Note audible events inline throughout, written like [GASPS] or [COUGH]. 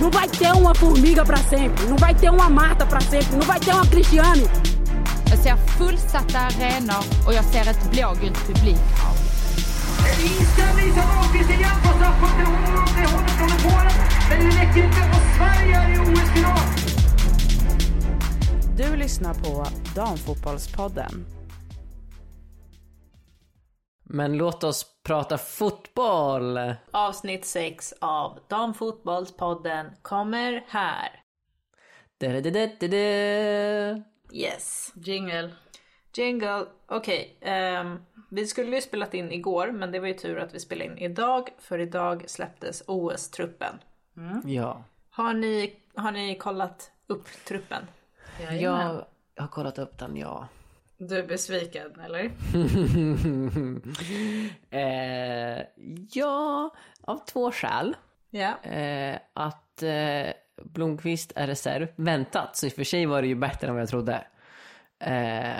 Não vai ter uma formiga para sempre, não vai ter uma Marta para sempre, não vai ter uma Cristiane. Jag ser fullsatta arenor och jag ser ett blågult publikhav. Inställning som Ahlqvist igen på straffpunkten. Hon hållet från Polen. Men det räcker inte och Sverige är i OS-final. Du lyssnar på Damfotbollspodden. Men låt oss prata fotboll. Avsnitt 6 av Damfotbollspodden kommer här. Yes. Jingle. Jingle. Okej. ehm, vi skulle ju spelat in igår, men det var ju tur att vi spelade in idag, för idag släpptes OS-truppen. Ja. Har ni, har ni kollat upp truppen? Jag har kollat upp den, ja. Du är besviken eller? [LAUGHS] eh, ja, av två skäl. Ja. Eh, att eh, Blomqvist är reserv. Väntat, så i och för sig var det ju bättre än vad jag trodde. Eh,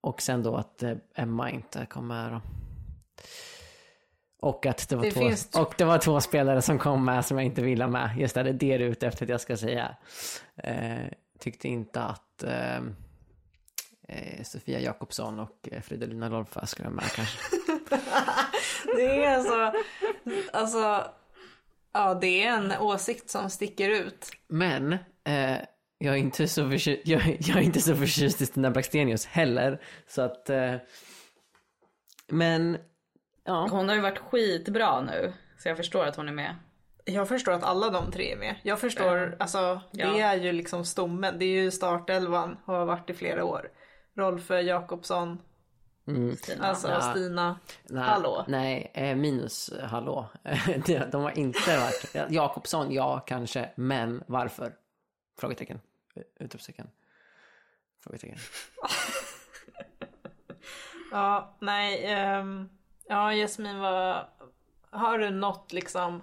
och sen då att eh, Emma inte kom med då. Och att det var, Det två, finns- och det var två spelare som kom med som jag inte ville ha med. Just det, det är det du är ute efter att jag ska säga. Eh, tyckte inte att eh, Sofia Jakobsson och eh, Fridolina Lolfa skulle vara med kanske. [LAUGHS] Det är alltså, alltså, ja det är en åsikt som sticker ut. Men eh, jag, är inte så förtjust, jag, jag är inte så förtjust i Stina Blackstenius heller. Så att... Eh, men... Ja. Hon har ju varit skitbra nu. Så jag förstår att hon är med. Jag förstår att alla de tre är med. Jag förstår, alltså det Ja. är ju liksom stommen. Det är ju startelvan och har varit i flera år. Rolfö Jakobsson, Stina. alltså Ja. Stina. Nej, Hallå. Nej, eh, minus hallå. [LAUGHS] De- har inte varit... ja, Jakobsson, ja kanske. Men varför? Frågetecken. Eh, Utropstecken. Frågetecken. [LAUGHS] Ja, nej. ehm, ja, Jasmin, vad, har du något liksom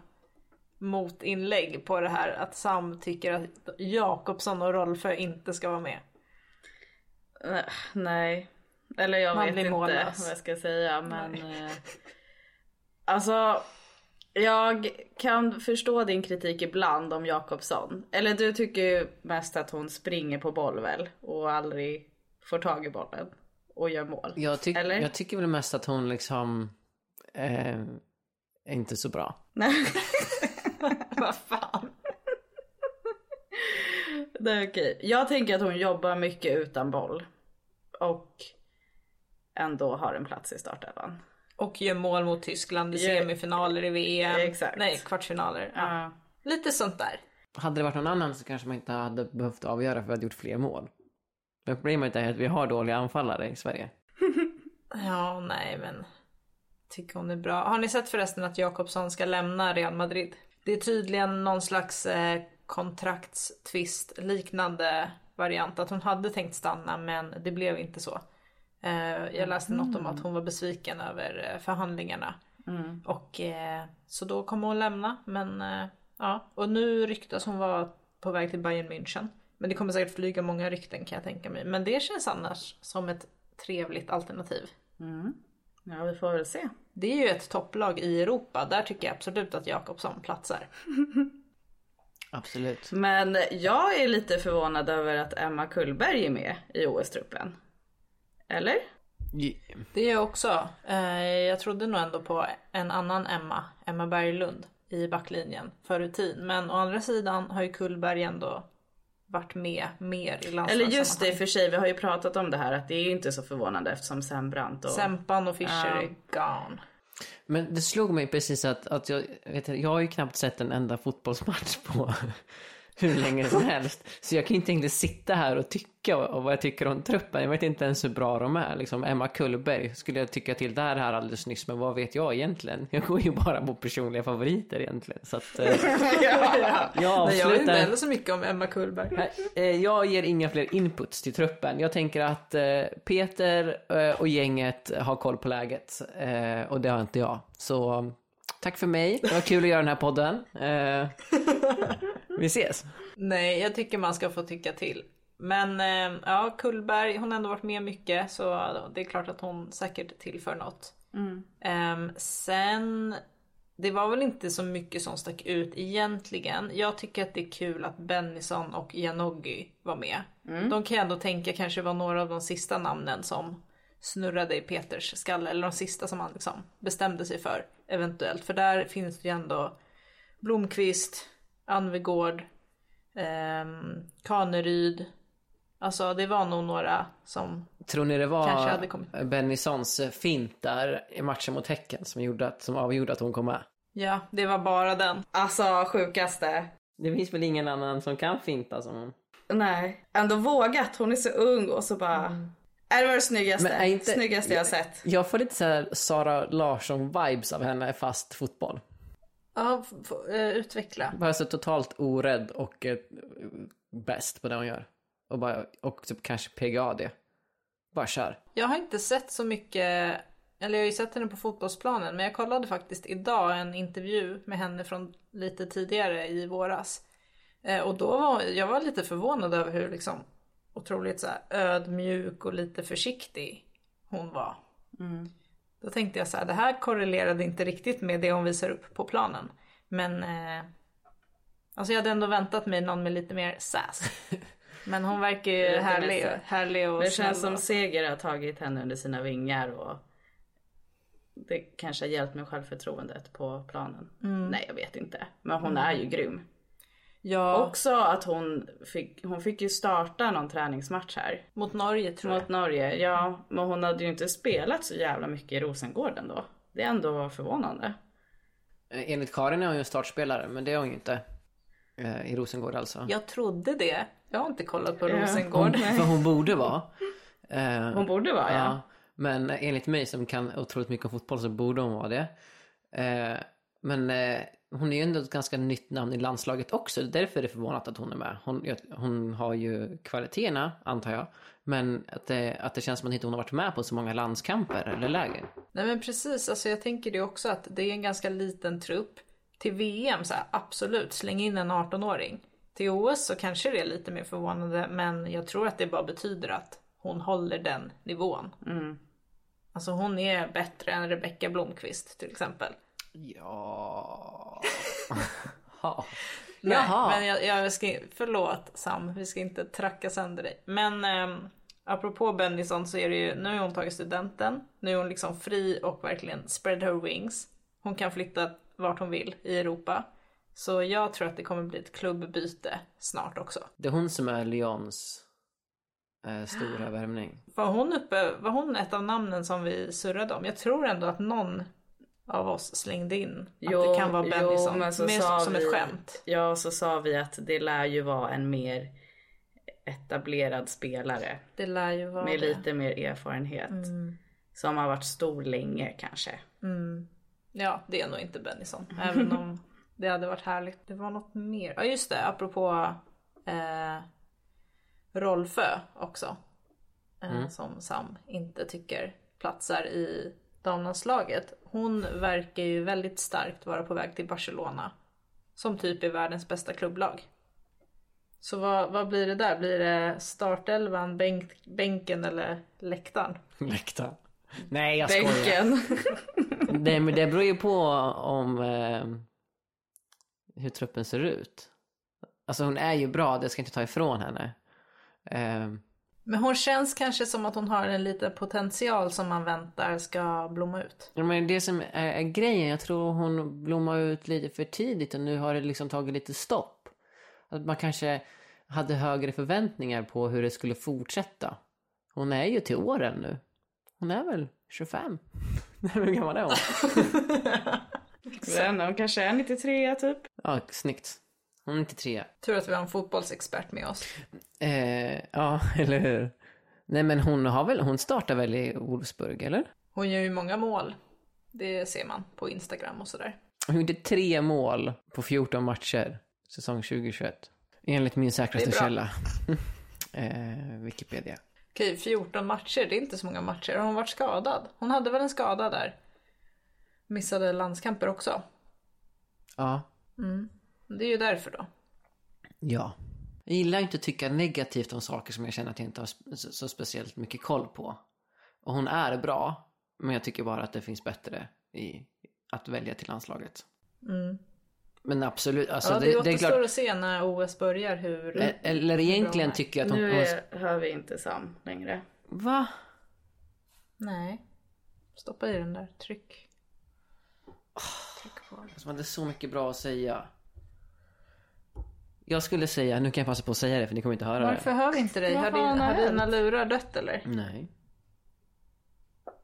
motinlägg på det här att Sam tycker att Jakobsson och Rolfö inte ska vara med? Eh, Nej. Eller jag Man vet inte mållös. vad jag ska säga men... Eh, alltså. Jag kan förstå din kritik ibland om Jakobsson. Eller du tycker ju mest att hon springer på boll väl? Och aldrig får tag i bollen. Och gör mål. Jag, tyck, Eller? jag tycker väl mest att hon liksom... Eh, är inte så bra. Nej. [LAUGHS] Vad fan? Det är okej. Jag tänker att hon jobbar mycket utan boll. Och ändå har en plats i startelvan. Och gör mål mot Tyskland i semifinaler i VM. Exakt. Nej, kvartsfinaler. Ja. Ja. Lite sånt där. Hade det varit någon annan så kanske man inte hade behövt avgöra för hade gjort fler mål. Men problemet är att vi har dåliga anfallare i Sverige. [LAUGHS] Ja, nej men. Tycker hon är bra. Har ni sett förresten att Jakobsson ska lämna Real Madrid? Det är tydligen någon slags eh, kontraktstvist liknande variant. Att hon hade tänkt stanna men det blev inte så. Eh, jag läste något om att hon var besviken över eh, förhandlingarna. Och eh, så då kommer hon lämna. Men ja, och nu ryktas hon vara på väg till Bayern München. Men det kommer säkert flyga många rykten kan jag tänka mig. Men det känns annars som ett trevligt alternativ. Ja vi får väl se. Det är ju ett topplag i Europa. Där tycker jag absolut att Jakobsson platsar. [LAUGHS] Absolut. Men jag är lite förvånad över att Emma Kullberg är med i OS-truppen. Eller? Det är jag också. Eh, Jag trodde nog ändå på en annan Emma, Emma Berglund i backlinjen för rutin. Men å andra sidan har ju Kullberg ändå varit med mer i Eller landslagssammanhang. just det i och för sig, vi har ju pratat om det här att det är ju inte så förvånande eftersom Sam Brandt och... Sempan och Fischer Ja. är gone. Men det slog mig precis att, att jag, vet, jag har ju knappt sett en enda fotbollsmatch på hur länge som helst. Så jag kan inte egentligen sitta här och tycka och vad jag tycker om truppen. Jag vet inte ens hur bra de är. Liksom Emma Kullberg skulle jag tycka till där här alldeles nyss, men vad vet jag egentligen? Jag går ju bara på personliga favoriter egentligen. Så att, eh, [LAUGHS] jag Nej, jag vet inte avslutar. heller så mycket om Emma Kullberg. Eh, Jag ger inga fler inputs till truppen. Jag tänker att eh, Peter eh, och gänget har koll på läget och det har inte jag. Så tack för mig. Det var kul att göra den här podden. [LAUGHS] Vi ses. Nej, jag tycker man ska få tycka till. Men eh, ja, Kullberg, hon har ändå varit med mycket så det är klart att hon säkert tillför något. Ehm, sen det var väl inte så mycket som stack ut egentligen. Jag tycker att det är kul att Bennison och Janogy var med. De kan jag ändå tänka kanske var några av de sista namnen som snurrade i Peters skalle. Eller de sista som han liksom bestämde sig för eventuellt. För där finns det ju ändå Blomqvist, Anvegård, ehm, Kaneryd. Alltså det var nog några som Tror ni det Kanske var hade kommit. Bennissons fint där i matchen mot Häcken som, gjorde att, som avgjorde att hon kom med? Ja, det var bara den. Alltså sjukaste. Det finns väl ingen annan som kan finta som hon? Nej, ändå vågat. Hon är så ung och så bara... Är det var det snyggaste, Men är inte- snyggaste jag har sett. Jag får lite så här Sara Larsson-vibes av henne fast fotboll. Ja, f- f- eh, utveckla. Bara så totalt orädd och eh, bäst på det hon gör. Och, bara, och typ kanske PGA det. Bara kör. Jag har inte sett så mycket, eller jag har ju sett henne på fotbollsplanen, men jag kollade faktiskt idag en intervju med henne från lite tidigare i våras. Eh, och då var jag var lite förvånad över hur liksom otroligt så här ödmjuk och lite försiktig hon var. Då tänkte jag så här, det här korrelerade inte riktigt med det hon visar upp på planen. Men eh, alltså jag hade ändå väntat mig någon med lite mer sass. [LAUGHS] Men hon verkar ju härlig, härlig och Det känns som Seger har tagit henne under sina vingar och det kanske har hjälpt med självförtroendet på planen. Nej jag vet inte. Men hon är ju grym. Ja, Också att hon fick, hon fick ju starta någon träningsmatch här. mot Norge tror jag. Mot Norge, ja. Men hon hade ju inte spelat så jävla mycket i Rosengård ändå. Det är ändå förvånande. Enligt Karin är hon ju en startspelare, men det är hon ju inte. Eh, I Rosengård alltså. Jag trodde det. Jag har inte kollat på Rosengård. Hon, [LAUGHS] för hon borde vara. Eh, Hon borde vara ja. Ja, men enligt mig som kan otroligt mycket om fotboll så borde hon vara det. Eh, men hon är ju ändå ett ganska nytt namn i landslaget också. Därför är det förvånat att hon är med. Hon, hon har ju kvaliteterna, antar jag. Men att det, att det känns som att inte hon har varit med på så många landskamper eller läger. Nej men precis, alltså jag tänker det också att det är en ganska liten trupp. Till VM så här, absolut, släng in en 18-åring. Till OS så kanske det är lite mer förvånande men jag tror att det bara betyder att hon håller den nivån. Alltså hon är bättre än Rebecka Blomqvist till exempel. [LAUGHS] Ja... Nej, Jaha. men jag, jag ska, förlåt Sam, vi ska inte tracka sönder dig. Men ähm, apropå Bennison så är det ju, nu har hon tagit studenten. Nu är hon liksom fri och verkligen spread her wings. Hon kan flytta vart hon vill i Europa. Så jag tror att det kommer bli ett klubbbyte snart också. Det är hon som är Lyons eh, stora [GASPS] värvning. Var hon uppe, var hon ett av namnen som vi surrade om? Jag tror ändå att någon av oss slängde in att Jo, det kan vara jo, Bennison. men så Mer sa som vi- ett skämt. Ja, så sa vi att det lär ju vara en mer etablerad spelare. Det lär ju vara Med det. lite mer erfarenhet. Som har varit stor länge kanske. Ja, det är nog inte Bennison. [LAUGHS] Även om det hade varit härligt. Det var något mer. Ja just det, apropå eh, Rolfö också. Eh, Som Sam inte tycker platsar i damlandslaget. Hon verkar ju väldigt starkt vara på väg till Barcelona. Som typ är världens bästa klubblag. Så vad, vad blir det där? Blir det startelvan, bänk, bänken eller läktaren? [LAUGHS] Läktaren. Nej, jag skojar. Bänken. [LAUGHS] Det, men det beror ju på om eh, hur truppen ser ut. Alltså hon är ju bra, det ska jag inte ta ifrån henne. Eh, Men hon känns kanske som att hon har en liten potential som man väntar ska blomma ut. ja, men det som är, är grejen, jag tror hon blommar ut lite för tidigt och nu har det liksom tagit lite stopp. Att man kanske hade högre förväntningar på hur det skulle fortsätta. Hon är ju till åren nu. Hon är väl 25? [LAUGHS] hur gammal är hon? [LAUGHS] Sen, hon kanske är 93 typ. Ja, snyggt. Hon är 93. Tur att vi har en fotbollsexpert med oss. Eh, ja, [LAUGHS] eller hur? Nej men hon har väl, hon startar väl i Wolfsburg, eller? Hon gör ju många mål. Det ser man på Instagram och sådär. Hon gjorde tre mål på 14 matcher säsong 2021. Enligt min säkraste källa. [LAUGHS] eh, Wikipedia. Okej, 14 matcher, det är inte så många matcher. Har hon varit skadad? Hon hade väl en skada där? Missade landskamper också. Ja. Det är ju därför då. Ja. Jag gillar inte att tycka negativt om saker som jag känner att jag inte har så, speciellt mycket koll på. Och hon är bra, men jag tycker bara att det finns bättre i, att välja till landslaget. Mm. Men absolut, alltså ja, det, det, det är klart. att se när OS börjar hur... Eller egentligen tycker jag att hon... Nu är, hör vi inte Sam längre. va? Nej. Stoppa i den där. Tryck. Tryck på. Som hade så mycket bra att säga. Jag skulle säga, nu kan jag passa på att säga det för ni kommer inte höra Varför det. hör vi inte dig? Har, din, har dina lurar dött eller? Nej.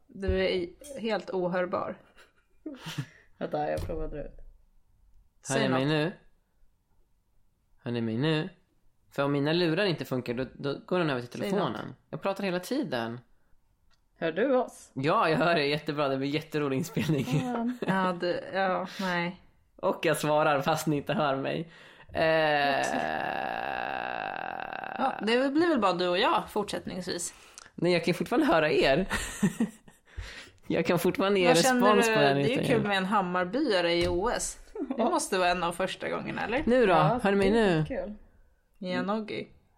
Du är i- helt ohörbar. [LAUGHS] Vänta, jag provar att dra ut. Hör ni mig nu? Hör ni mig nu? För om mina lurar inte funkar då, då går den över till telefonen. Jag pratar hela tiden. Hör du oss? Ja, jag hör det jättebra. Det blir jätterolig inspelning. [LAUGHS] Ja, du, ja, nej. Och jag svarar fast ni inte hör mig. Eh... Ja, det blir väl bara du och jag fortsättningsvis. Nej, jag kan fortfarande höra er. [LAUGHS] jag kan fortfarande ge Vad respons du? på den Det är ju kul med en Hammarbyare i OS. Det måste vara en av första gångerna, eller? Nu då? hör ni mig nu? Kul.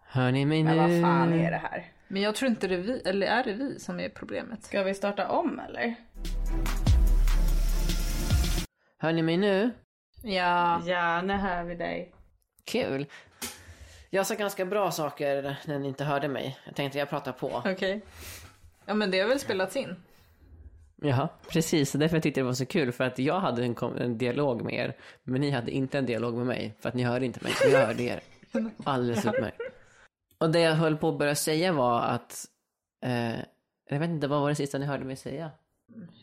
Hör ni mig Men nu? vad fan är det här? Men jag tror inte det är vi, eller är det vi som är problemet? Ska vi starta om eller? Hör ni mig nu? Ja, Ja, nu hör vi dig. Kul. Jag sa ganska bra saker när ni inte hörde mig. Jag tänkte jag pratar på. okej. Ja, men det har väl spelats in? Jaha, precis. Därför jag tyckte det var så kul. För att jag hade en, en dialog med er. Men ni hade inte en dialog med mig. För att ni hörde inte mig. Men jag hörde er. [LAUGHS] Alldeles utmärkt. Och det jag höll på att börja säga var att... Eh, jag vet inte, vad var det sista ni hörde mig säga?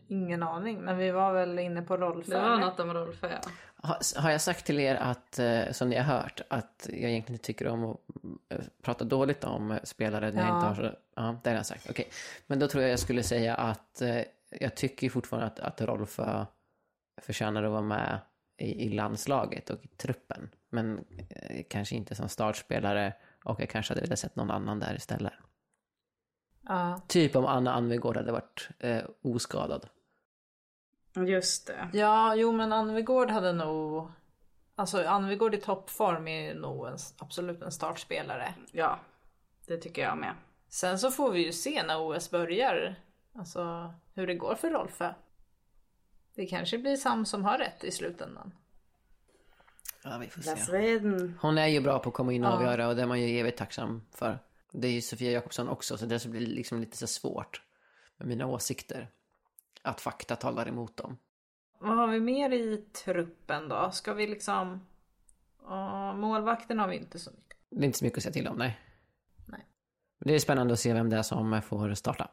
Ingen aning, men vi var väl inne på Det rollför. var något om Rolf ja. Har, har jag sagt till er att, eh, som ni har hört, att jag egentligen inte tycker om att eh, prata dåligt om spelare när jag Ja. inte har så... Ja, det har jag sagt. Okej. Men då tror jag jag skulle säga att eh, jag tycker fortfarande att, att Rolf eh, förtjänar att vara med i, i landslaget och i truppen. Men kanske inte som startspelare och jag kanske hade velat sett någon annan där istället. Ja. Typ om Anna Anvegård hade varit eh, oskadad. Just det. ja, jo men Anvegård hade nog... Alltså Anvegård i toppform är nog en, absolut en startspelare. Ja, det tycker jag med. Sen så får vi ju se när OS börjar. Alltså hur det går för Rolfö. Det kanske blir Sam som har rätt i slutändan. Ja, vi får Veden. Hon är ju bra på att komma in och avgöra och det är man ju evigt tacksam för. Det är ju Sofia Jakobsson också, så det blir liksom lite så svårt med mina åsikter. Att fakta talar emot dem. Vad har vi mer i truppen då? Ska vi liksom... Ja, målvakten har vi inte så mycket. Det är inte så mycket att säga till om, nej. Nej. Det är spännande att se vem det är som får starta.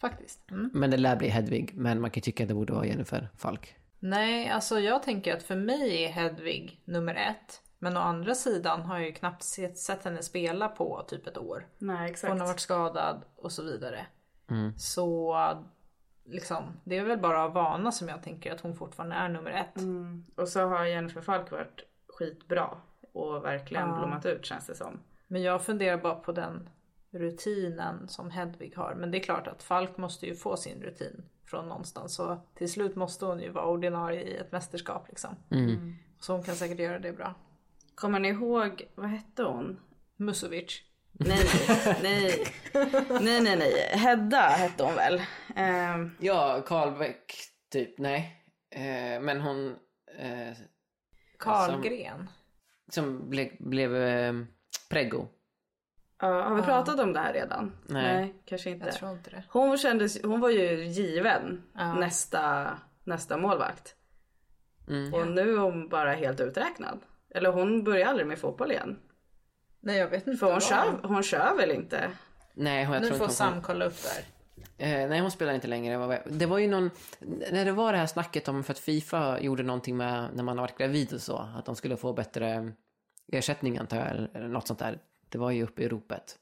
Faktiskt. Mm. Men det lär bli Hedvig, men man kan ju tycka att det borde vara Jennifer Falk. Nej, alltså jag tänker att för mig är Hedvig nummer ett. Men å andra sidan har jag ju knappt sett, sett henne spela på typ ett år. Nej, exakt. Hon har varit skadad och så vidare. Så liksom, det är väl bara av vana som jag tänker att hon fortfarande är nummer ett. Och så har Jennifer Falk varit skitbra och verkligen Ja. blommat ut känns det som. Men jag funderar bara på den rutinen som Hedvig har. Men det är klart att Falk måste ju få sin rutin från någonstans. Så till slut måste hon ju vara ordinarie i ett mästerskap liksom. Så hon kan säkert göra det bra. Kommer ni ihåg, vad hette hon? Musovic. Nej, [LAUGHS] nej, nej, nej, nej. Hedda hette hon väl? Ehm, Ja, Karlbäck, typ. Nej. Eh, men hon... Eh, Karlgren. som ble, blev eh, preggo. ja, har vi pratat om det här redan? Nej. kanske inte. Jag tror inte det. Hon, kändes, hon var ju given Ja. nästa, nästa målvakt. Mm. Och nu är hon bara helt uträknad. Eller hon börjar aldrig med fotboll igen. Nej jag vet inte. För hon kör, hon kör väl inte? Nej, jag Nu tror får inte hon Sam kolla upp där. Eh, nej, hon spelar inte längre. Det var- ju någon... När det var det här snacket om för att Fifa gjorde någonting med när man har varit gravid och så. Att de skulle få bättre ersättning antar jag, eller något sånt där. Det var ju uppe i ropet.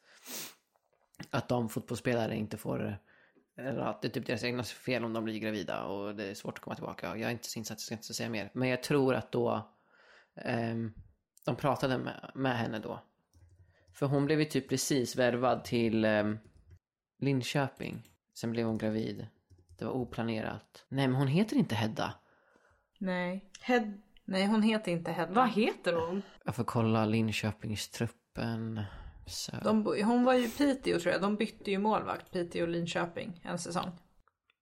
Att de fotbollsspelare inte får... Eller att det är typ deras egna fel om de blir gravida och det är svårt att komma tillbaka. Jag är inte så insatt, så jag ska inte säga mer. Men jag tror att då... ehm, de pratade med, med henne då. För hon blev ju typ precis värvad till... ehm, Linköping. Sen blev hon gravid. Det var oplanerat. Nej, men hon heter inte Hedda. Nej. Hed... Nej hon heter inte Hedda. Vad heter hon? Jag får kolla Linköpingstruppen. Så. De, bo- hon var ju Piteå tror jag. De bytte ju målvakt, Piteå och Linköping, en säsong.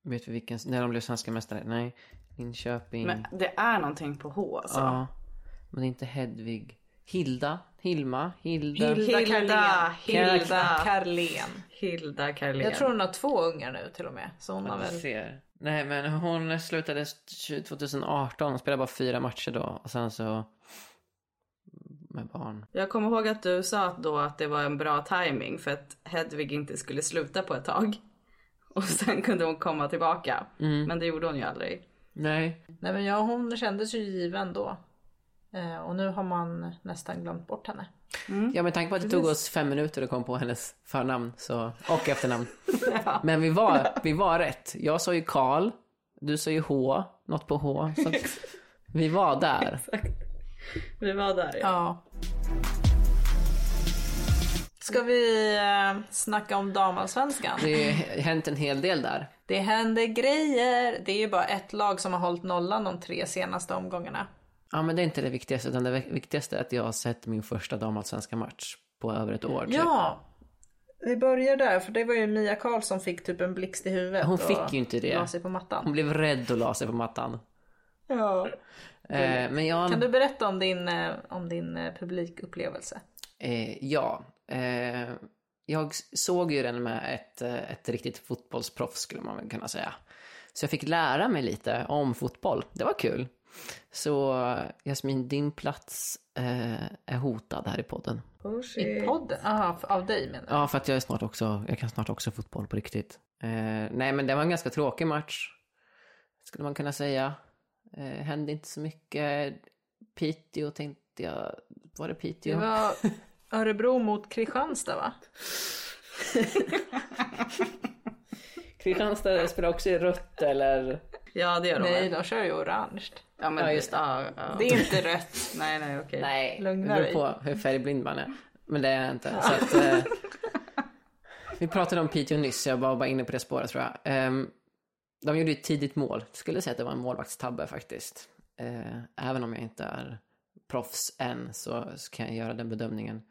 Vet vi vilken? När de blev svenska mästare? Nej. Linköping. Men det är någonting på H alltså. Ja. Men inte Hedvig. Hilda? Hilma? Hilda? Hilda Hilda. Karlén. Hilda Karlén. Jag tror hon har två ungar nu till och med. Så hon har väl... ser. Nej men hon slutade 2018 och spelade bara fyra matcher då. Och sen så... Med barn. Jag kommer ihåg att du sa då att det var en bra timing för att Hedvig inte skulle sluta på ett tag. [LAUGHS] Och sen kunde hon komma tillbaka. Men det gjorde hon ju aldrig. Nej. Nej men ja, hon kändes ju given då. Eh, och nu har man nästan glömt bort henne. Ja med tanke på att det tog oss fem minuter att komma på hennes förnamn så, och efternamn. [LAUGHS] Men vi var, vi var rätt. Jag sa ju Karl. Du sa ju H. Något på H. Så [LAUGHS] vi var där. Vi var där ja. Ja. Ska vi eh, snacka om damallsvenskan? Det har hänt en hel del där. Det händer grejer. Det är ju bara ett lag som har hållit nollan de tre senaste omgångarna. Ja men det är inte det viktigaste utan det viktigaste är att jag har sett min första damallsvenska match på över ett år. typ. Ja, vi börjar där för det var ju Mia Karlsson fick typ en blixt i huvudet. Hon fick ju inte det. la sig på mattan. Hon blev rädd och la sig på mattan. Ja. Eh, men jag... Kan du berätta om din, eh, om din eh, publikupplevelse? Eh, ja, eh, jag såg ju den med ett, eh, ett riktigt fotbollsproffs skulle man väl kunna säga. Så jag fick lära mig lite om fotboll. Det var kul. Så Jasmin, din plats eh, är hotad här i podden. I podden? Aha, av dig menar jag. Ja, för att jag är snart också, jag kan snart också fotboll på riktigt. Eh, nej, men det var en ganska tråkig match. Skulle man kunna säga. Eh, hände inte så mycket. Piteå tänkte jag, var det Det Piteå? var Örebro mot Kristianstad va? [LAUGHS] Kristianstad spelar också i rött eller? Ja det gör de Nej, de kör ju orange. Ja, men just det. Ja, ja. Det är inte rött. Nej nej okej. Nej, det Lugna beror dig. på hur färgblind man är. Men det är jag inte. Så att, eh, vi pratade om Piteå nyss, jag var bara inne på det spåret tror jag. Ehm, de gjorde ett tidigt mål. Jag skulle säga att det var en målvaktstabbe faktiskt. Eh, även om jag inte är proffs än så, så kan jag göra den bedömningen.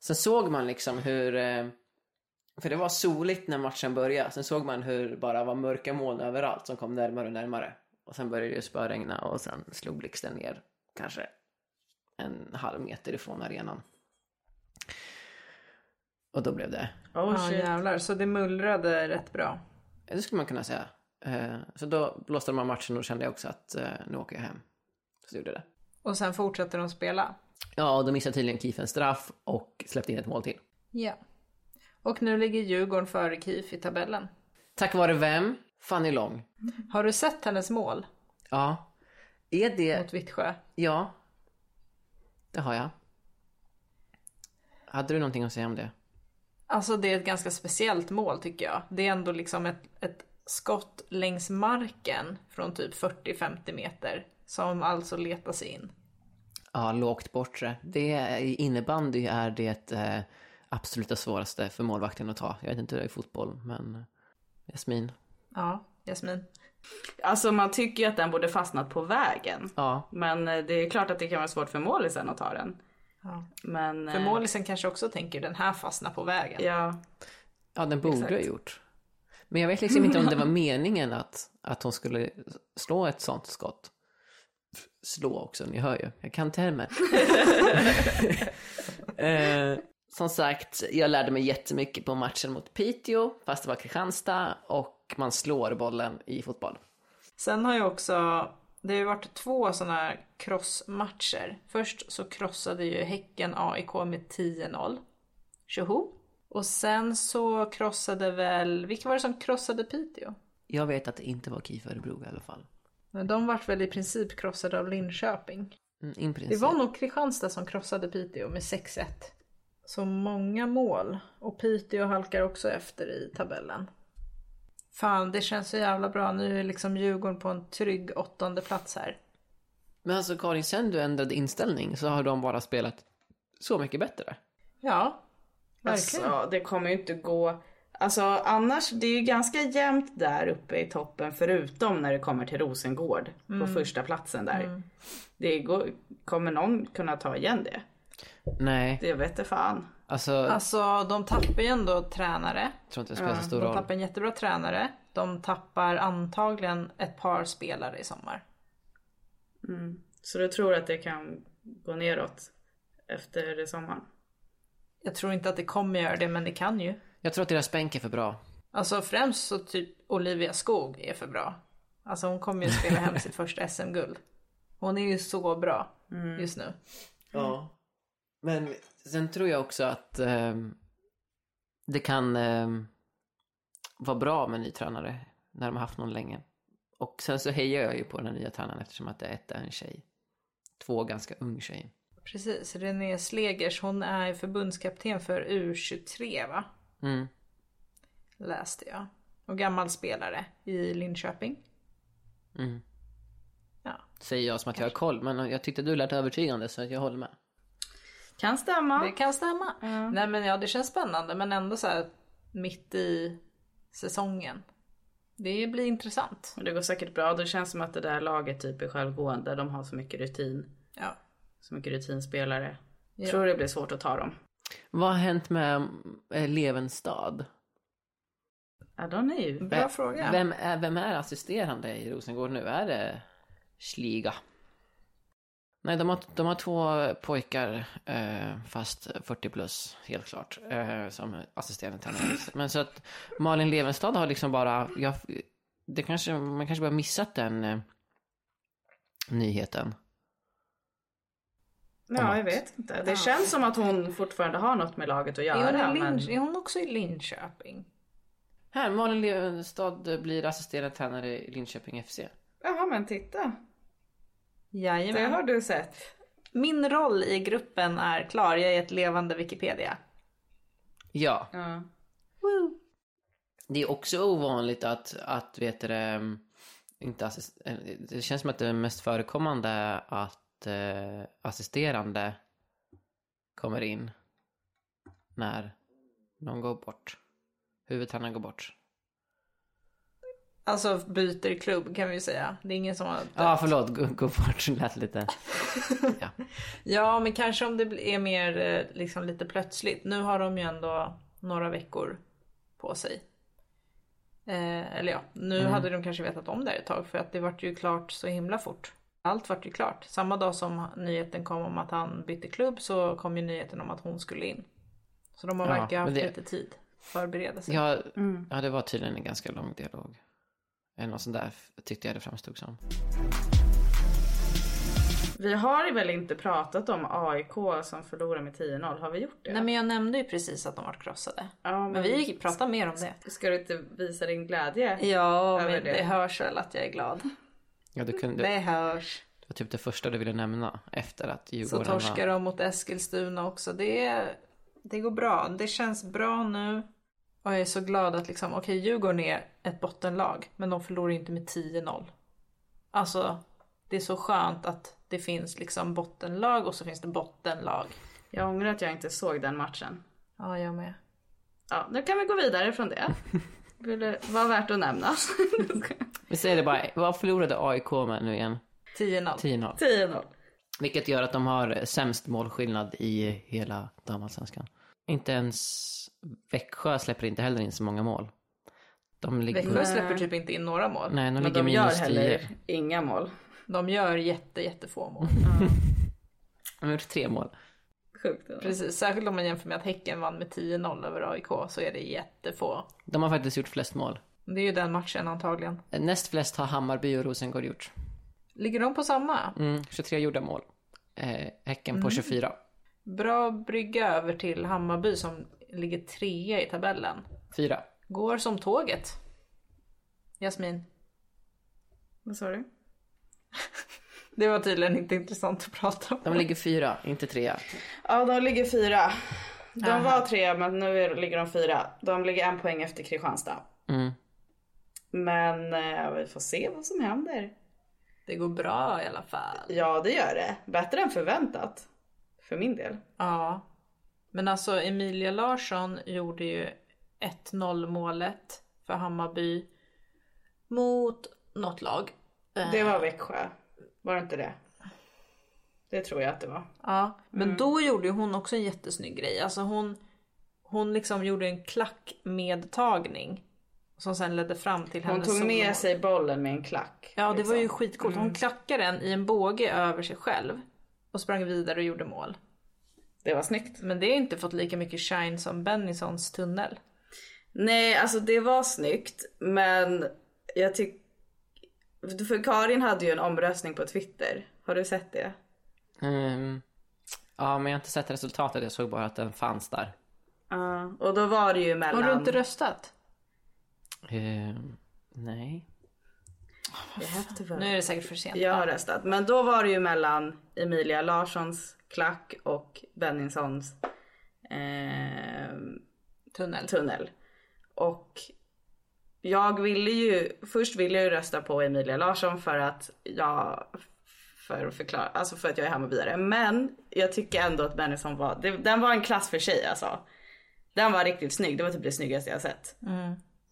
Sen såg man liksom hur... Eh, för det var soligt när matchen började. Sen såg man hur det bara var mörka moln överallt som kom närmare och närmare. Och sen började det spöregna och sen slog blixten ner kanske en halv meter ifrån arenan. Och då blev det, Oh, Ja shit. jävlar, så det mullrade rätt bra. det skulle man kunna säga. Eh, Så då blåste de av matchen och kände jag också att eh, nu åker jag hem. Så gjorde det. Och sen fortsatte de spela. Ja, och då missade tydligen KIF en straff och släppte in ett mål till. Ja. Och nu ligger Djurgården före KIF i tabellen. Tack vare vem? Fanny Lång. Har du sett hennes mål Ja. Är det... mot Vittsjö? Ja. Det har jag. Hade du någonting att säga om det? Alltså det är ett ganska speciellt mål tycker jag. Det är ändå liksom ett, ett skott längs marken från typ 40-50 meter. Som alltså letar sig in. Ja, lågt bortre. Det I innebandy är det eh, absoluta svåraste för målvakten att ta. Jag vet inte hur det är i fotboll, men eh, Jasmin. Ja, Jasmin. Alltså man tycker ju att den borde fastnat på vägen. Ja, Men eh, det är klart att det kan vara svårt för målisen att ta den. Ja. Men... För eh, målisen kanske också tänker den här fastnar på vägen. Ja. ja den borde Exakt. ha gjort. Men jag vet liksom inte om det var [LAUGHS] meningen att, att hon skulle slå ett sånt skott. Slå också, ni hör ju. Jag kan termer. [LAUGHS] eh, som sagt, jag lärde mig jättemycket på matchen mot Piteå, fast det var Kristianstad, och man slår bollen i fotboll. Sen har ju också, det har ju varit två sådana här crossmatcher. Först så krossade ju Häcken AIK med 10-0. Tjoho! Och sen så krossade väl, vilka var det som krossade Piteå? Jag vet att det inte var KIF Örebro i alla fall. Men de vart väl i princip krossade av Linköping. Mm, Det var nog Kristianstad som krossade Piteå med 6-1. Så många mål. Och Piteå halkar också efter i tabellen. Fan, det känns så jävla bra. Nu är liksom Djurgården på en trygg åttonde plats här. Men alltså Karin, sen du ändrade inställning så har de bara spelat så mycket bättre. Ja, verkligen. Alltså det kommer ju inte gå. Alltså annars, det är ju ganska jämnt där uppe i toppen förutom när det kommer till Rosengård på första platsen där. Det går, kommer någon kunna ta igen det? Nej, Det vet jag fan. Alltså, Alltså de tappar ju ändå tränare. tror inte det spelar så stor De roll. tappar en jättebra tränare. de tappar antagligen ett par spelare i sommar. Så du tror att det kan gå neråt efter sommaren? Jag tror inte att det kommer göra det men det kan ju. Jag tror att deras bänk är för bra. Alltså främst så typ Olivia Skog är för bra. Alltså hon kommer ju spela hem sitt första SM-guld. Hon är ju så bra just nu. Ja. Men sen tror jag också att ehm, det kan ehm, vara bra med en ny tränare när de har haft någon länge. Och sen så hejar jag ju på den nya tränaren eftersom att det ett är en tjej. Två ganska ung tjej. Precis, René Slegers hon är förbundskapten för U23 va? Mm. Läste jag. Och gammal spelare i Linköping. Mm. Ja. Säger jag som att jag har koll, men jag tyckte du lät övertygande så jag håller med. Kan stämma. Det kan stämma. Nej men ja det känns spännande men ändå så här mitt i säsongen. Det blir intressant. Och det går säkert bra. Det känns som att det där laget typ är självgående. De har så mycket rutin. Ja. Så mycket rutinspelare. Ja. Tror det blir svårt att ta dem. Vad har hänt med eh, Levenstad? Ja, de är ju... Bra fråga. Vem är, vem är assisterande i Rosengård nu? Är det Schliga? Nej, de har, de har två pojkar, eh, fast 40 plus, helt klart, eh, som assisterande tränare. Men så att Malin Levenstad har liksom bara, jag, det kanske, man kanske bara missat den eh, nyheten. Ja, jag vet inte. Det känns som att hon fortfarande har något med laget att Är hon, göra. Men... Är hon också i Linköping? Här, Malin Levenstad blir assisterande tränare i Linköping FC. Jaha, men titta. Det Jajamän. har du sett. Min roll i gruppen är klar. Jag är ett levande Wikipedia. Ja, Ja. Det är också ovanligt att, att vet du, det, inte assist, eh, det känns som att det är mest förekommande att eh, assisterande kommer in när någon går bort. Huvudtränaren går bort. Alltså byter klubb kan vi ju säga. Det är ingen som har dött. Ja, ah, förlåt, gå, bort lät lite. [LAUGHS] Ja. Ja, men kanske om det är mer eh, liksom lite plötsligt. Nu har de ju ändå några veckor på sig. Eh, eller ja, nu hade de kanske vetat om det här ett tag för att det vart ju klart så himla fort. Allt vart ju klart. Samma dag som nyheten kom om att han bytte klubb så kom ju nyheten om att hon skulle in. Så de har Ja, verkligen haft det- lite tid förbereda sig. Ja, ja, det var tydligen en ganska lång dialog. Eller något sånt där tyckte jag det framstod som. Vi har väl inte pratat om AIK som förlorar med 10-0. Har vi gjort det? Nej men jag nämnde ju precis att de vart krossade. ja, Men vi pratar mer om det. Ska du inte visa din glädje? Ja, men det. det hörs väl att jag är glad. Ja, du kunde, Det det hörs. var typ det första du ville nämna efter att Så Djurgården torskar var... de mot Eskilstuna också. Det, det går bra. Det känns bra nu. Och jag är så glad att liksom, okej Djurgården är ett bottenlag. Men de förlorar inte med 10-0. Alltså, det är så skönt att det finns liksom bottenlag och så finns det bottenlag. Jag ångrar att jag inte såg den matchen. Ja, jag med. Ja, nu kan vi gå vidare från det. [LAUGHS] Ville vara värt att nämna. [LAUGHS] Vi säger det bara, vad förlorade AIK med nu igen? 10-0. 10-0. 10-0. Vilket gör att de har sämst målskillnad i hela damallsvenskan. Inte ens Växjö släpper inte heller in så många mål. De ligger... Växjö släpper typ inte in några mål. Nej, de Men ligger de gör minus 10. heller inga mål. De gör jätte, jättefå mål. [LAUGHS] De har gjort tre mål. Sjukt. ändå. Precis, särskilt om man jämför med att Häcken vann med 10-0 över AIK så är det jättefå. De har faktiskt gjort flest mål. Det är ju den matchen antagligen. Näst flest har Hammarby och Rosengård gjort. Ligger de på samma? Mm, 23 gjorda mål. Eh, häcken Mm. på 24. Bra brygga över till Hammarby som ligger trea i tabellen. Fyra. Går som tåget. Jasmin. Vad sa du? [LAUGHS] Det var tydligen inte intressant att prata om. De ligger fyra, inte trea. Ja, de ligger fyra. De Aha. var tre, men nu ligger de fyra. De ligger en poäng efter Kristianstad. Mm. Men eh, vi får se vad som händer. Det går bra i alla fall. Ja, det gör det. Bättre än förväntat. För min del. Ja. Men alltså Emilia Larsson gjorde ju 1-0 målet för Hammarby mot något lag. Eh, Det var Växjö. Var det inte det? Det tror jag att det var. Ja, men då gjorde ju hon också en jättesnygg grej. Alltså hon, hon liksom gjorde en klackmedtagning Som sen ledde fram till Hon hennes tog med solomål. sig bollen med en klack. Ja det var ju liksom. skitcoolt. Hon klackade den i en båge över sig själv. Och sprang vidare och gjorde mål. Det var snyggt. Men det har inte fått lika mycket shine som Bennysons tunnel. Nej, alltså det var snyggt. Men jag tycker... För Karin hade ju en omröstning på Twitter. Har du sett det? Ehm, ja, men jag har inte sett resultatet. Jag såg bara att den fanns där. Ja. Och då var det ju mellan... Har du inte röstat? Ehm, nej. Jag have to vote. Nu är det säkert för sent. Jag har röstat. Men då var det ju mellan Emilia Larssons klack och Benningsons eh, Tunnel. tunnel. Och jag ville ju, först ville jag ju rösta på Emilia Larsson för att jag, för att förklara, alltså för att jag är Hammarbyare. Men jag tycker ändå att Bennison var, det, den var en klass för sig alltså. Den var riktigt snygg, det var typ det snyggaste jag sett.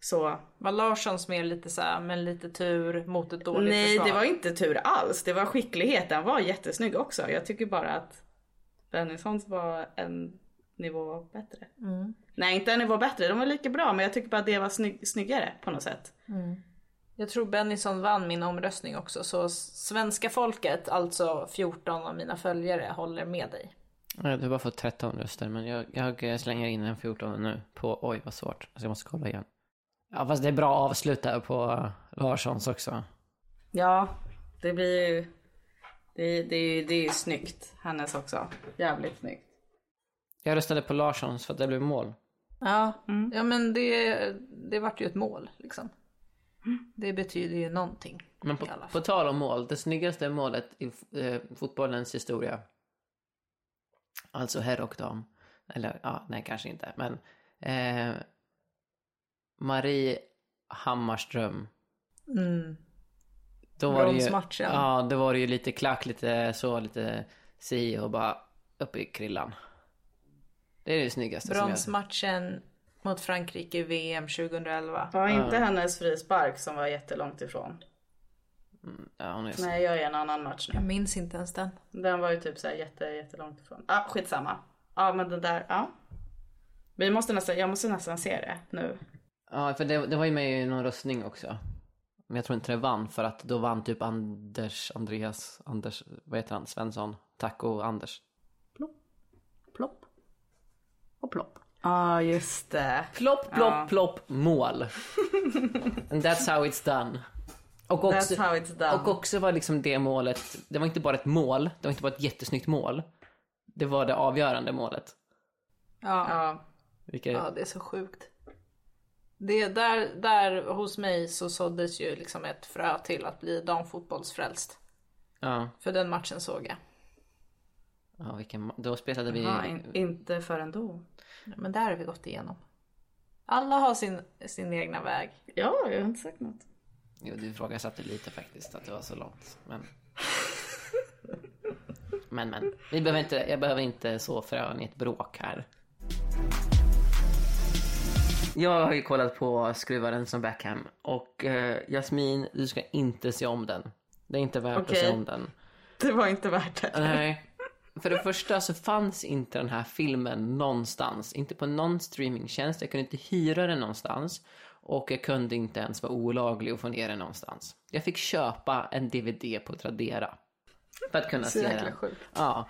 Så Var Larssons mer lite såhär, men lite tur mot ett dåligt nej försvar? det var inte tur alls, det var skicklighet, den var jättesnygg också. Jag tycker bara att Bennisons var en nivå bättre. Nej inte en nivå bättre, de var lika bra men jag tycker bara att det var snygg, snyggare på något sätt. Jag tror Bennison vann min omröstning också så svenska folket, alltså 14 av mina följare, håller med dig. Ja, Du har bara fått 13 röster, men jag, jag slänger in en 14 nu på, oj vad svårt. Alltså jag måste kolla igen. Ja, fast det är bra avslut där på Larssons också. Ja, det blir ju... Det, det, är ju- det är ju snyggt. Hennes också. Jävligt snyggt. Jag röstade på Larssons för att det blev mål. Ja, ja men det, det vart ju ett mål liksom. Det betyder ju någonting. Men på, på tal om mål, det snyggaste målet i eh, fotbollens historia. Alltså herr och dam. Eller ja, nej kanske inte. Men eh, Marie Hammarström. Mm. Då var det ju, Bronsmatchen. Ja, då var det ju lite klack, lite så, lite si och bara upp i krillan. Det är det snyggaste jag... Bronsmatchen mot Frankrike i VM 2011. Var inte hennes frispark som var jättelångt ifrån. Ja, hon är... Nej, jag är i en annan match Jag nu. minns inte ens den. Den var ju typ så här jätte, jättelångt ifrån. Ja, ah, skitsamma. Ja, men den där, ja. Vi måste nästan, jag måste nästan se det nu. Ja, för det, det var ju med i någon röstning också. Men jag tror inte det vann för att då vann typ Anders, Andreas, Anders, vad heter han, Svensson, Taco Anders. Plopp. Och plopp. Ja, ah, just det. Plopp, plopp, plopp, mål. And that's how it's done. Och också, That's how it's done. och också var liksom det målet, det var inte bara ett mål, det var inte bara ett jättesnyggt mål. Det var det avgörande målet. Ja. Ja, Vilket, ja, det är så sjukt. Det, där, där hos mig så såddes ju liksom ett frö till att bli damfotbollsfrälst. ja, För den matchen såg jag. ja vilken, då spelade vi... ja in, inte förrän då. Men där har vi gått igenom. Alla har sin, sin egna väg. Ja, jag har inte sagt något. Jo, du ifrågasatte lite faktiskt att det var så långt. Men... [LAUGHS] men, men. Vi behöver inte, jag behöver inte så frön i ett bråk här. Jag har ju kollat på Skruvaren som Beckham och eh, Jasmin, du ska inte se om den. Det är inte värt att Okej. se om den. Det var inte värt det. Nej. För det första så fanns inte den här filmen någonstans. Inte på någon streamingtjänst. Jag kunde inte hyra den någonstans. Och jag kunde inte ens vara olaglig och få ner den någonstans. Jag fick köpa en DVD på Tradera. För att kunna Så se den. sjukt. Ja.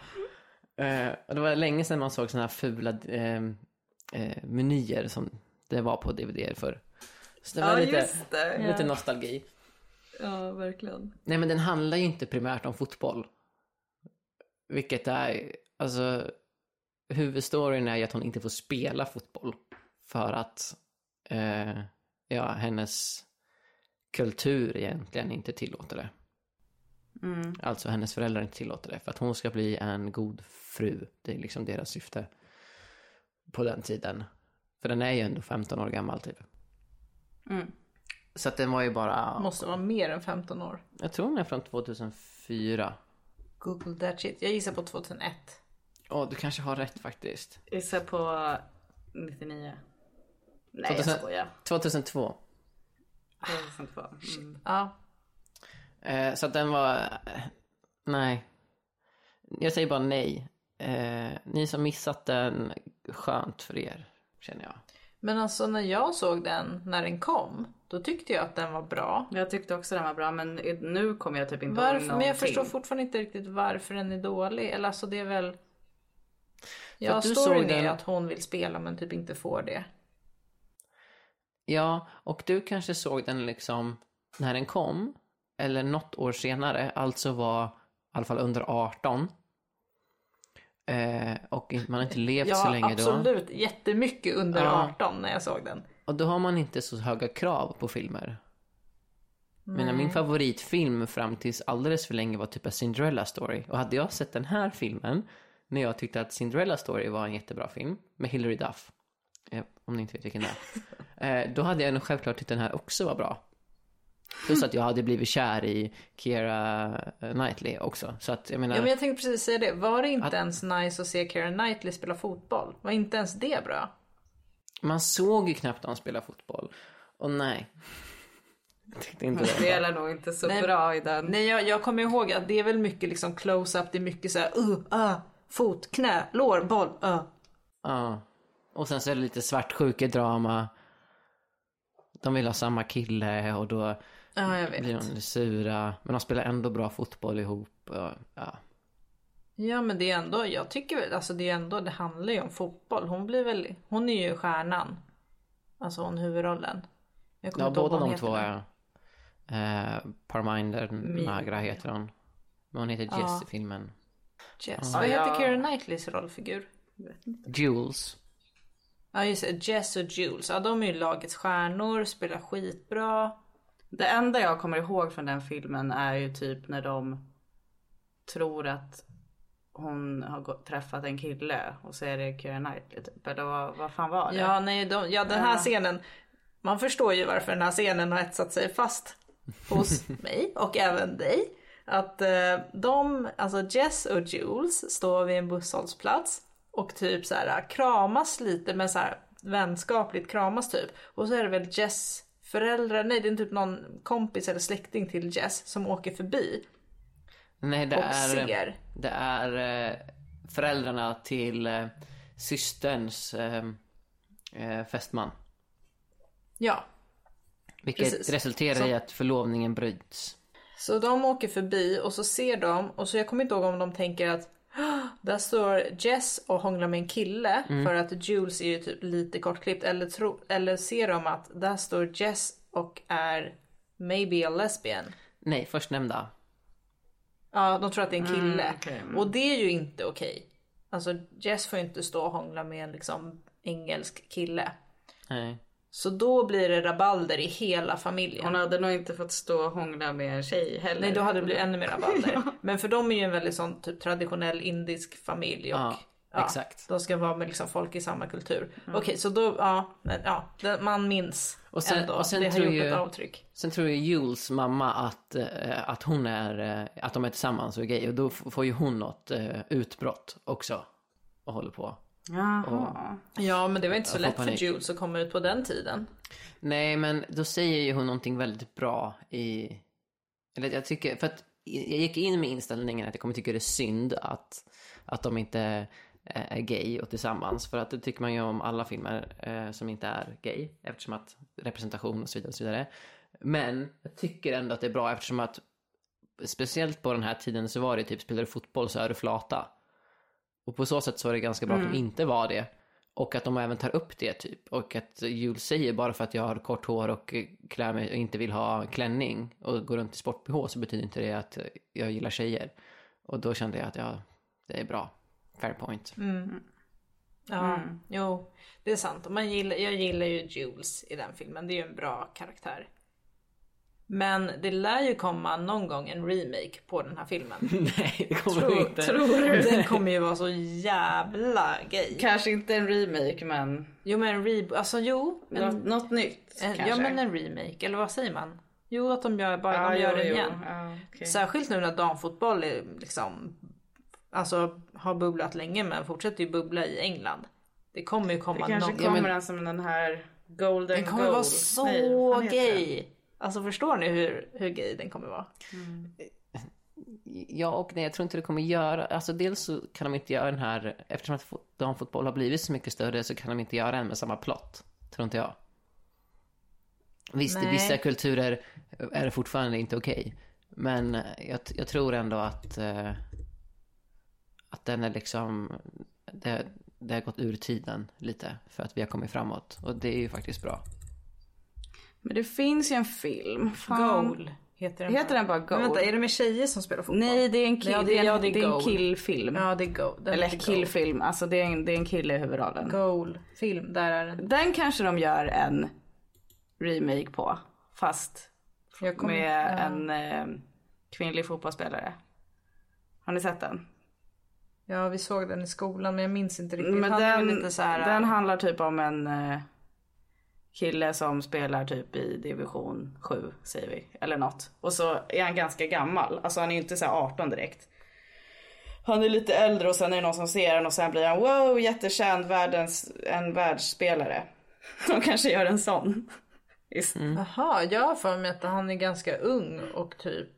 Eh, och det var länge sedan man såg såna här fula eh, eh, menyer som det var på DVD förr. Så det var Ja, lite, just det. lite nostalgi. Ja, verkligen. Nej men den handlar ju inte primärt om fotboll. Vilket är, alltså huvudstoryn är ju att hon inte får spela fotboll. För att, eh, ja, hennes kultur egentligen inte tillåter det. Alltså hennes föräldrar inte tillåter det. För att hon ska bli en god fru. Det är liksom deras syfte. På den tiden. För den är ju ändå 15 år gammal typ. Så att den var ju bara, Måste vara mer än 15 år. jag tror den är från 2004. Google that shit. Jag gissar på 2001. Åh, du kanske har rätt faktiskt. Gissa på 99. Nej, jag 2000 skojar. 2002. 2002. Mm. Ja. Eh, så att den var... eh, Nej. Jag säger bara nej. Eh, ni som missat den, skönt för er, känner jag. Men alltså när jag såg den när den kom, då tyckte jag att den var bra. Jag tyckte också den var bra men i- nu kommer jag typ inte ihåg Varför? Men jag någonting. förstår fortfarande inte riktigt varför den är dålig. Eller alltså det är väl... Ja, att du storyn såg är den- att hon vill spela men typ inte får det. Ja, och du kanske såg den liksom när den kom, eller något år senare, alltså var i alla fall under 18. Eh, och man har inte levt Ja, så länge då. absolut. Jättemycket under Ja. 18 när jag såg den. Och då har man inte så höga krav på filmer. Men min favoritfilm fram tills alldeles för länge var typ A Cinderella Story. Och hade jag sett den här filmen när jag tyckte att Cinderella Story var en jättebra film med Hilary Duff. Eh, om ni inte vet vilken det är. [LAUGHS] Eh, då hade jag nog självklart tyckt den här också var bra. Plus att jag hade blivit kär i Keira eh, Knightley också. Så att jag menar, Ja, men jag tänkte precis säga det. Var det inte Att- ens nice att se Keira Knightley spela fotboll? Var inte ens det bra? man såg ju knappt honom spela fotboll. Och nej. Jag tyckte inte det spelar nog inte så Nej. bra i den. Nej, jag, jag kommer ihåg att det är väl mycket liksom close-up. Det är mycket så här, uh, uh, fot, knä, lår, boll, uh. Ja. Och sen så är det lite svartsjukedrama. De vill ha samma kille och då Ja, jag blir vet. de lite sura. Men de spelar ändå bra fotboll ihop. Och, ja. Ja, men det är ändå, jag tycker väl, alltså det är ändå, det handlar ju om fotboll. Hon blir väl, hon är ju stjärnan. Alltså hon huvudrollen. Jag ja, båda de två är... Eh, Parminder Magra heter hon. Men hon heter Jess Ja. i filmen. Jess. Ja, Vad heter Keira Knightleys rollfigur? Jules. Ja just det, Jess och Jules. Ja de är ju lagets stjärnor, spelar skitbra. Det enda jag kommer ihåg från den filmen är ju typ när de tror att hon har gått, träffat en kille och så är det Keira Knightley typ. Eller vad, vad fan var det? Ja nej, de, ja den här Ja. scenen. Man förstår ju varför den här scenen har etsat sig fast hos [LAUGHS] mig och även dig. Att eh, de, alltså Jess och Jules står vid en busshållplats och typ så här kramas lite men så här vänskapligt kramas typ. Och så är det väl Jess föräldrar, nej det är typ någon kompis eller släkting till Jess som åker förbi Nej, det och är... ser. Det är eh, föräldrarna till eh, systerns eh, eh, fästman. Ja, Vilket Precis. resulterar Så- i att förlovningen bryts. Så de åker förbi och så ser de och så jag kommer inte ihåg om de tänker att "Ah, där står Jess och hånglar med en kille för att Jules är ju typ lite kortklippt eller, tro, eller ser de att där står Jess och är maybe a lesbian. Nej, först nämnda. Ja, de tror att det är en kille. Mm, okej, mm. Och det är ju inte okej. Alltså Jess får ju inte stå och hångla med en liksom engelsk kille. Nej. Så då blir det rabalder i hela familjen. Hon hade nog inte fått stå och hångla med en tjej heller. Nej då hade det blivit ännu mer rabalder. [LAUGHS] Men för dem är ju en väldigt sån typ traditionell indisk familj och Ja, exakt. de ska vara med liksom folk i samma kultur. Okej så då, ja, ja man minns Och sen- ändå. och sen det har gjort ju- ett avtryck. Sen tror ju Jules mamma att, eh, att hon är, eh, att de är tillsammans och är gay. Och då får ju hon något eh, utbrott också. Och håller på. Jaha. Ja men det var inte så lätt för panik. Jules att komma ut på den tiden. Nej, men då säger ju hon någonting väldigt bra i... Eller jag tycker, för att jag gick in med inställningen att jag kommer tycka det är synd att, att de inte eh, är gay och tillsammans. För att det tycker man ju om alla filmer eh, som inte är gay. Eftersom att representation och så vidare. Och så vidare. Men jag tycker ändå att det är bra eftersom att speciellt på den här tiden så var det typ, spelar du fotboll så är du flata. Och på så sätt så är det ganska bra att de inte var det. Och att de även tar upp det typ. Och att Jules säger bara för att jag har kort hår och eh, klär mig och inte vill ha klänning och går runt i sport-bh så betyder inte det att jag gillar tjejer. Och då kände jag att ja, det är bra. Fair point. Ja, Mm. jo det är sant. Och Man gillar, jag gillar ju Jules i den filmen. Det är ju en bra karaktär. Men det lär ju komma någon gång en remake på den här filmen. [LAUGHS] Nej, det kommer Tror- inte. Tror du? Den kommer ju vara så jävla gay. Kanske inte en remake men Jo men en reboot, alltså jo. något, En, något nytt en, kanske. ja men en remake, eller vad säger man? Jo att de gör, bara de Ja, gör jo, den jo. igen. Ja, okej. Särskilt nu när damfotboll är liksom, alltså har bubblat länge men fortsätter ju bubbla i England. Det kommer ju Det komma kanske någon kommer men- en som den här Golden Den kommer Goal. vara så Nej, gay. Alltså förstår ni hur, hur gay den kommer vara? Ja och nej, jag tror inte det kommer göra, alltså dels så kan de inte göra den här, eftersom att fo- damfotboll har blivit så mycket större så kan de inte göra den med samma plott. tror inte jag. Visst, i Nej. vissa kulturer är det fortfarande inte okej. Men jag, jag tror ändå att, eh, att den är liksom, det, det har gått ur tiden lite för att vi har kommit framåt. Och det är ju faktiskt bra. Men det finns ju en film. Fan. Goal heter den. Heter den bara Men Goal? vänta, är det med tjejer som spelar fotboll? Nej, det är en, kill, Ja, det är en, ja, det är det är en killfilm. Ja, det är Goal. Den Eller killfilm, alltså det är, en, det är en kille i huvudrollen. Goal. Goal. Film, där är den. Den kanske de gör en remake på. Fast Jag kommer- med ja. en eh, kvinnlig fotbollsspelare. Har ni sett den? Ja, vi såg den i skolan men jag minns inte riktigt. Men den, så här, den handlar typ om en eh, kille som spelar typ i division 7 säger vi. Eller något. Och så är han ganska gammal. Alltså han är ju inte så här 18 direkt. Han är lite äldre och sen är det någon som ser den och sen blir han wow jättekänd världens, en världsspelare. [LAUGHS] De kanske gör en sån. Jaha, jag har för mig att han är ganska ung och typ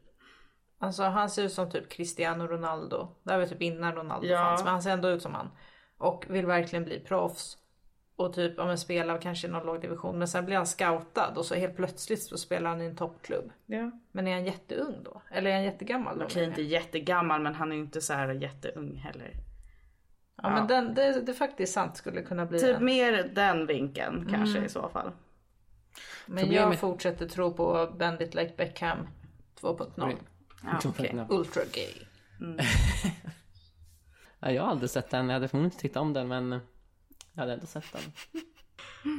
Alltså han ser ut som typ Cristiano Ronaldo. Det här var typ innan Ronaldo Ja. fanns men han ser ändå ut som han. Och vill verkligen bli proffs. Och typ om en spelar kanske i någon låg division men sen blir han scoutad och så helt plötsligt så spelar han i en toppklubb. Ja. Men är han jätteung då? Eller är han jättegammal då? Okej inte jättegammal men han är ju inte så här jätteung heller. Ja men den, det, det är faktiskt sant skulle kunna bli Typ en. mer den vinkeln kanske i så fall. Men jag Problemet- fortsätter tro på Bandit like Beckham 2.0. Ja, okej. [LAUGHS] Ultra gay. [LAUGHS] Ja, jag har aldrig sett den. Jag hade förmodligen inte tittat om den, men jag hade ändå sett den. [LAUGHS]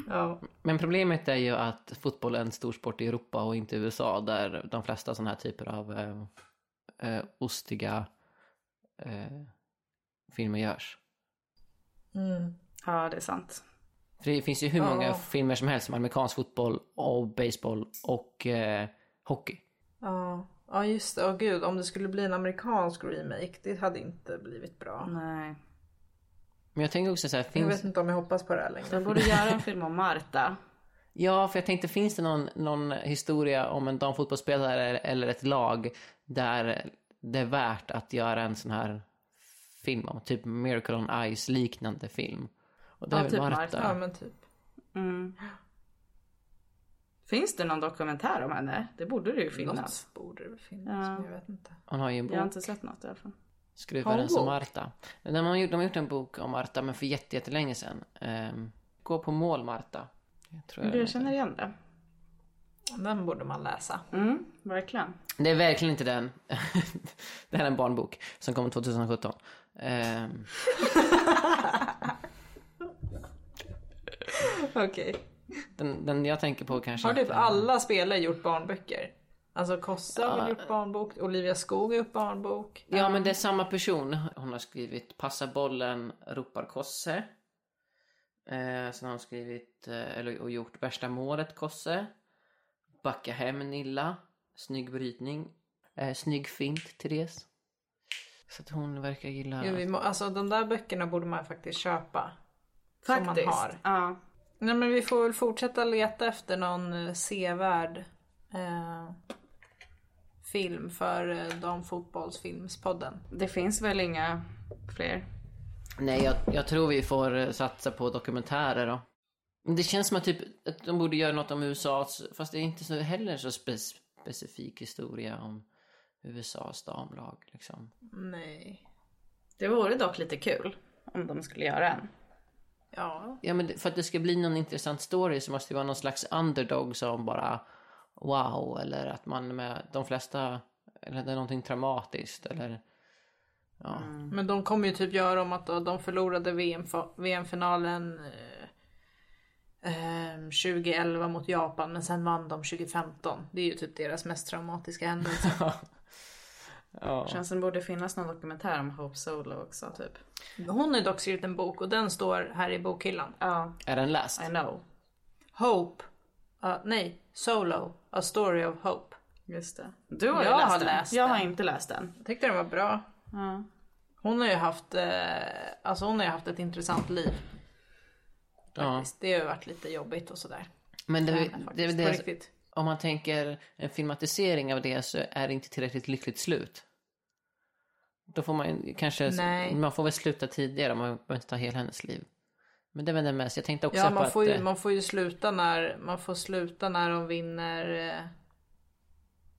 Ja. Men problemet är ju att fotboll är en stor sport i Europa och inte i USA där de flesta sådana här typer av eh, eh, ostiga eh, filmer görs. Ja det är sant. För det finns ju hur många Ja. filmer som helst om amerikansk fotboll och baseball och eh, hockey. Ja, ja just det. Åh gud, om det skulle bli en amerikansk remake, det hade inte blivit bra. Nej. Men jag tänker också så här, Jag finns... vet inte om jag hoppas på det här De längre. borde göra en film om Marta. [LAUGHS] Ja, för jag tänkte, finns det någon, någon historia om en damfotbollsspelare eller ett lag där det är värt att göra en sån här film om? Typ Miracle on Ice liknande film. Och det Ja, är typ Marta. Marta. Ja men typ. Finns det någon dokumentär om henne? Det borde det ju finnas. Något borde det finnas, Ja. men jag vet inte. Hon har ju en Jag har bok, inte sett något i alla fall. Skruvaren som? Marta. De har, gjort, de har gjort en bok om Marta, men för jätte- jättelänge sedan. Ehm, Gå på mål, Marta. Jag tror jag Jag känner igen det. Den borde man läsa. Mm, verkligen. Det är verkligen inte den. [LAUGHS] det här är en barnbok som kom 2017. Ehm, [LAUGHS] Okej. den, den jag tänker på kanske Har typ inte- alla spelare gjort barnböcker? Alltså Kossa har väl gjort barnbok, Olivia Skog har gjort barnbok. Ja, men det är samma person. Hon har skrivit Passa bollen, ropar Kosse. Eh, sen har hon skrivit, eh, eller och gjort Värsta målet Kosse. Backa hem Nilla. Snygg brytning. Eh, snygg fint Therese. Så att hon verkar gilla... Jo, vi må, alltså de där böckerna borde man faktiskt köpa. Som Faktiskt. man har. Ja. Nej men vi får väl fortsätta leta efter någon eh, sevärd eh, film för eh, Damfotbollsfilmspodden. Det finns väl inga fler? Nej, jag, jag tror vi får eh, satsa på dokumentärer då. Men det känns som att, typ, att de borde göra något om USA, fast det är inte så heller så spe, specifik historia om USAs damlag liksom. Nej. Det vore dock lite kul om de skulle göra en. Ja. Ja, men för att det ska bli någon intressant story så måste det vara någon slags underdog som bara wow, eller att man med de flesta, eller det är någonting traumatiskt eller ja. Men de kommer ju typ göra om att de förlorade VM, VM-finalen eh, eh, 2011 mot Japan men sen vann de 2015. Det är ju typ deras mest traumatiska händelse. [LAUGHS] ja. Känns som det borde finnas någon dokumentär om Hope Solo också typ. Hon har dock skrivit en bok och den står här i bokhyllan. Ja, Är den läst? I know. Hope. Uh, nej, Solo. A story of hope. Just det. Du har ju Jag läst har den. läst Jag har inte läst den. Jag tyckte den var bra. Ja. Hon har ju haft, eh, alltså hon har ju haft ett intressant liv. Ja. Det har ju varit lite jobbigt och sådär. Men det, det, det, det, riktigt. om man tänker en filmatisering av det så är det inte tillräckligt lyckligt slut. Då får man kanske, Nej. man får väl sluta tidigare, man behöver inte ta hela hennes liv. Men det var det mest. Jag tänkte också Ja på man att... får, ju, eh, man får ju sluta när, man får sluta när de vinner eh,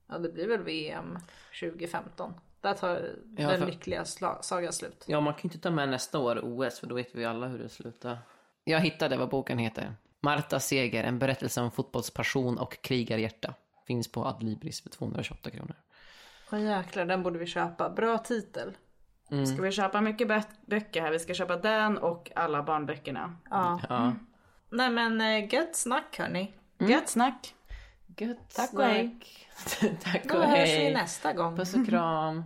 Ja det blir väl VM 2015. Där tar Ja, den för- lyckliga sagan slut. Ja, man kan ju inte ta med nästa år OS för då vet vi alla hur det slutar. Jag hittade vad boken heter. Marta Seger, en berättelse om fotbollspassion och krigarhjärta. Finns på Adlibris för 228 kronor. Åh jäklar den borde vi köpa. Bra titel. Ska vi köpa mycket bö- böcker här? Vi ska köpa den och alla barnböckerna. Ja. Ja. Nej men eh, gött snack hörni. Gött snack! Gött Tack och hej. snack. [LAUGHS] Tack Då och hörs vi hej. nästa gång. Puss och kram.